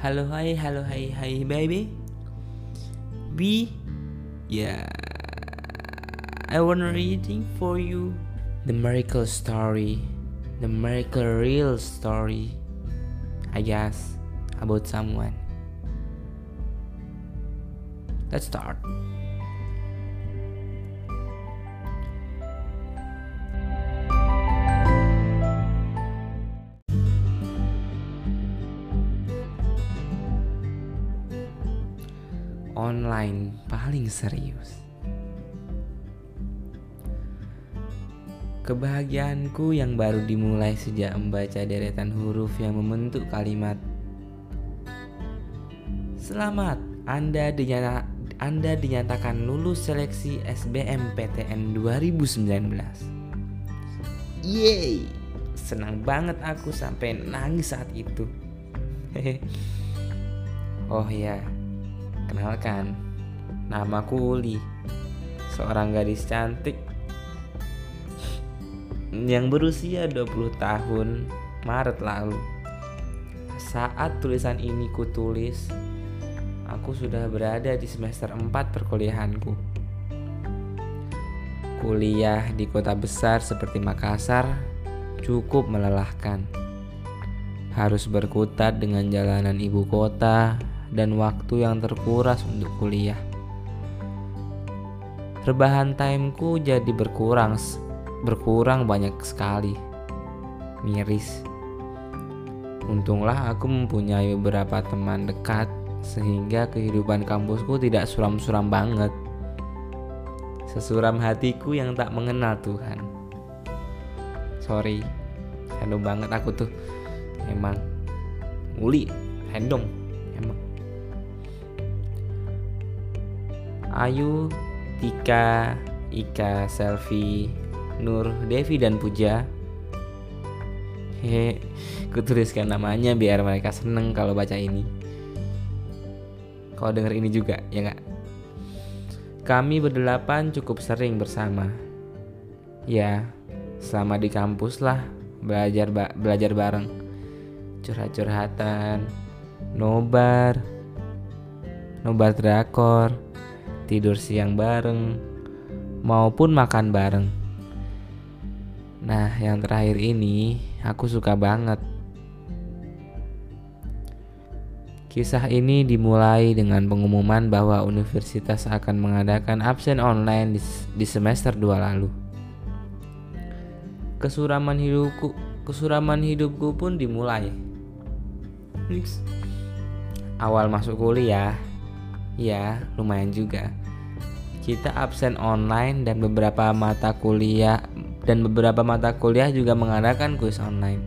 Halo hi, hello, hi, hi, baby. B, yeah. I wanna reading for you the miracle story, the miracle real story. I guess about someone. Let's start. Online paling serius. Kebahagiaanku yang baru dimulai sejak membaca deretan huruf yang membentuk kalimat. Selamat, Anda, dinyata, anda dinyatakan lulus seleksi SBMPTN 2019 Yeay, senang banget aku sampai nangis saat itu. Oh ya, Kenalkan, namaku Uli, seorang gadis cantik yang berusia 20 tahun Maret lalu. Saat tulisan ini kutulis, aku sudah berada di semester 4 perkuliahanku. Kuliah di kota besar seperti Makassar cukup melelahkan. Harus berkutat dengan jalanan ibu kota dan waktu yang terkuras untuk kuliah. Rebahan timeku jadi berkurang, berkurang banyak sekali. Miris. Untunglah aku mempunyai beberapa teman dekat sehingga kehidupan kampusku tidak suram-suram banget. Sesuram hatiku yang tak mengenal Tuhan. Sorry, random banget aku tuh. Emang uli, random, emang. Ayu, Tika, Ika, Selfie, Nur, Devi dan Puja. Hehe, kutuliskan namanya biar mereka seneng kalau baca ini. Kau denger ini juga, ya nggak? Kami berdelapan cukup sering bersama. Ya, selama di kampus lah belajar ba belajar bareng. Curhat-curhatan, nobar, nobar drakor, tidur siang bareng, maupun makan bareng. Nah, yang terakhir ini aku suka banget. Kisah ini dimulai dengan pengumuman bahwa universitas akan mengadakan absen online di, semester 2 lalu. Kesuraman hidupku, kesuraman hidupku pun dimulai. Awal masuk kuliah, ya lumayan juga kita absen online dan beberapa mata kuliah dan beberapa mata kuliah juga mengadakan kuis online.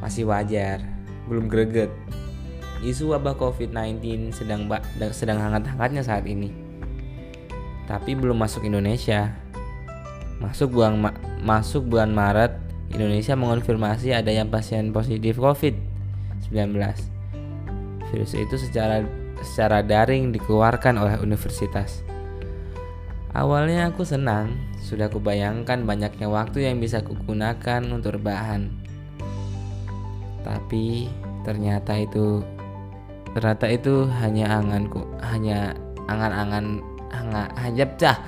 Masih wajar, belum greget. Isu wabah COVID-19 sedang sedang hangat-hangatnya saat ini. Tapi belum masuk Indonesia. Masuk bulan ma masuk bulan Maret, Indonesia mengonfirmasi adanya pasien positif COVID-19. Virus itu secara secara daring dikeluarkan oleh universitas. Awalnya aku senang, sudah kubayangkan banyaknya waktu yang bisa kugunakan untuk rebahan. Tapi ternyata itu ternyata itu hanya anganku, hanya angan-angan angan hanya cah.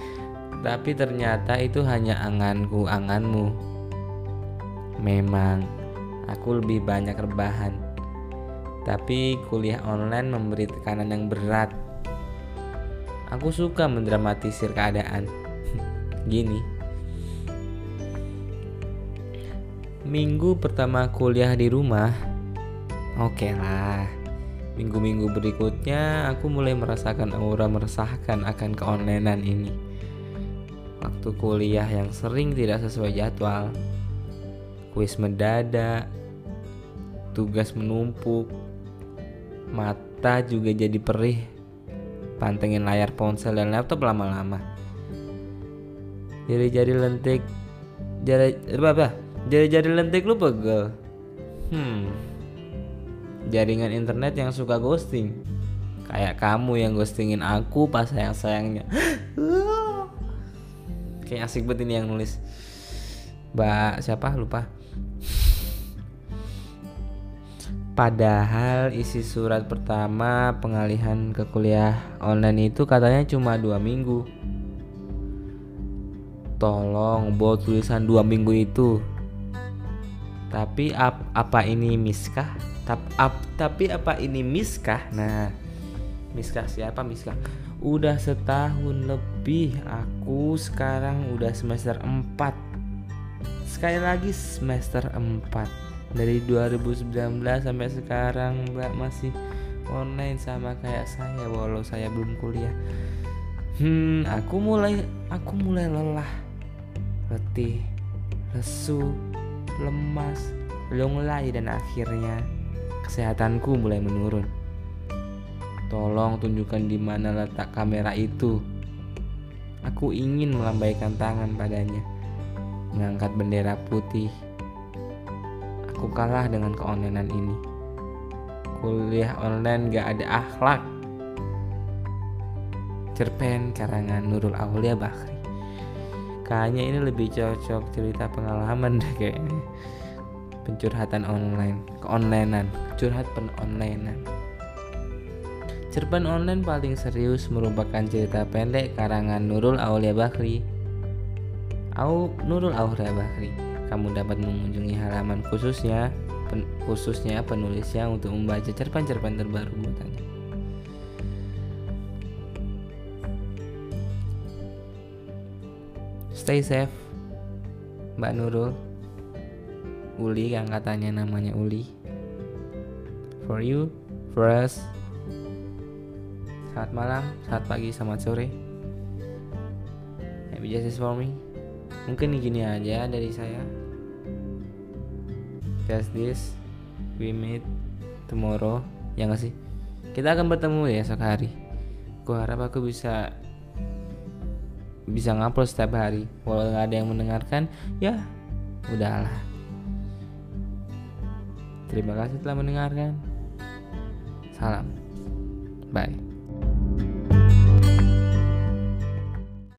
Tapi ternyata itu hanya anganku, anganmu. Memang aku lebih banyak rebahan tapi kuliah online memberi tekanan yang berat. Aku suka mendramatisir keadaan. Gini. Minggu pertama kuliah di rumah, oke okay lah. Minggu-minggu berikutnya aku mulai merasakan aura meresahkan akan keonlinean ini. Waktu kuliah yang sering tidak sesuai jadwal, kuis mendadak, tugas menumpuk, mata juga jadi perih. Pantengin layar ponsel dan laptop lama-lama. Jari-jari lentik jari apa apa? Jari-jari lentik lu pegel. Hmm. Jaringan internet yang suka ghosting. Kayak kamu yang ghostingin aku pas sayang sayangnya kayak asik banget ini yang nulis. Mbak siapa? Lupa Padahal isi surat pertama pengalihan ke kuliah online itu katanya cuma dua minggu. Tolong bawa tulisan dua minggu itu. Tapi ap, apa ini miskah? Tap, ap, tapi apa ini miskah? Nah, miskah siapa miskah? Udah setahun lebih aku sekarang udah semester 4 Sekali lagi semester 4 dari 2019 sampai sekarang mbak masih online sama kayak saya walau saya belum kuliah. Hmm aku mulai aku mulai lelah letih lesu lemas lunglai dan akhirnya kesehatanku mulai menurun. Tolong tunjukkan di mana letak kamera itu. Aku ingin melambaikan tangan padanya mengangkat bendera putih Aku kalah dengan keonlinean ini. Kuliah online gak ada akhlak. Cerpen karangan Nurul Aulia Bakri. Kayaknya ini lebih cocok cerita pengalaman deh kayaknya. Pencurhatan online, keonlinean, curhat penonlinean. Cerpen online paling serius merupakan cerita pendek karangan Nurul Aulia Bakri. Au Nurul Aulia Bakri kamu dapat mengunjungi halaman khususnya pen, khususnya penulisnya untuk membaca cerpen-cerpen terbaru buatannya. Stay safe, Mbak Nurul. Uli yang katanya namanya Uli. For you, for us. Selamat malam, selamat pagi, selamat sore. Happy justice for me. Mungkin gini aja dari saya just this we meet tomorrow ya gak sih? Kita akan bertemu ya esok hari. Gue harap aku bisa bisa ngupload setiap hari. Walau nggak ada yang mendengarkan ya udahlah. Terima kasih telah mendengarkan. Salam. Bye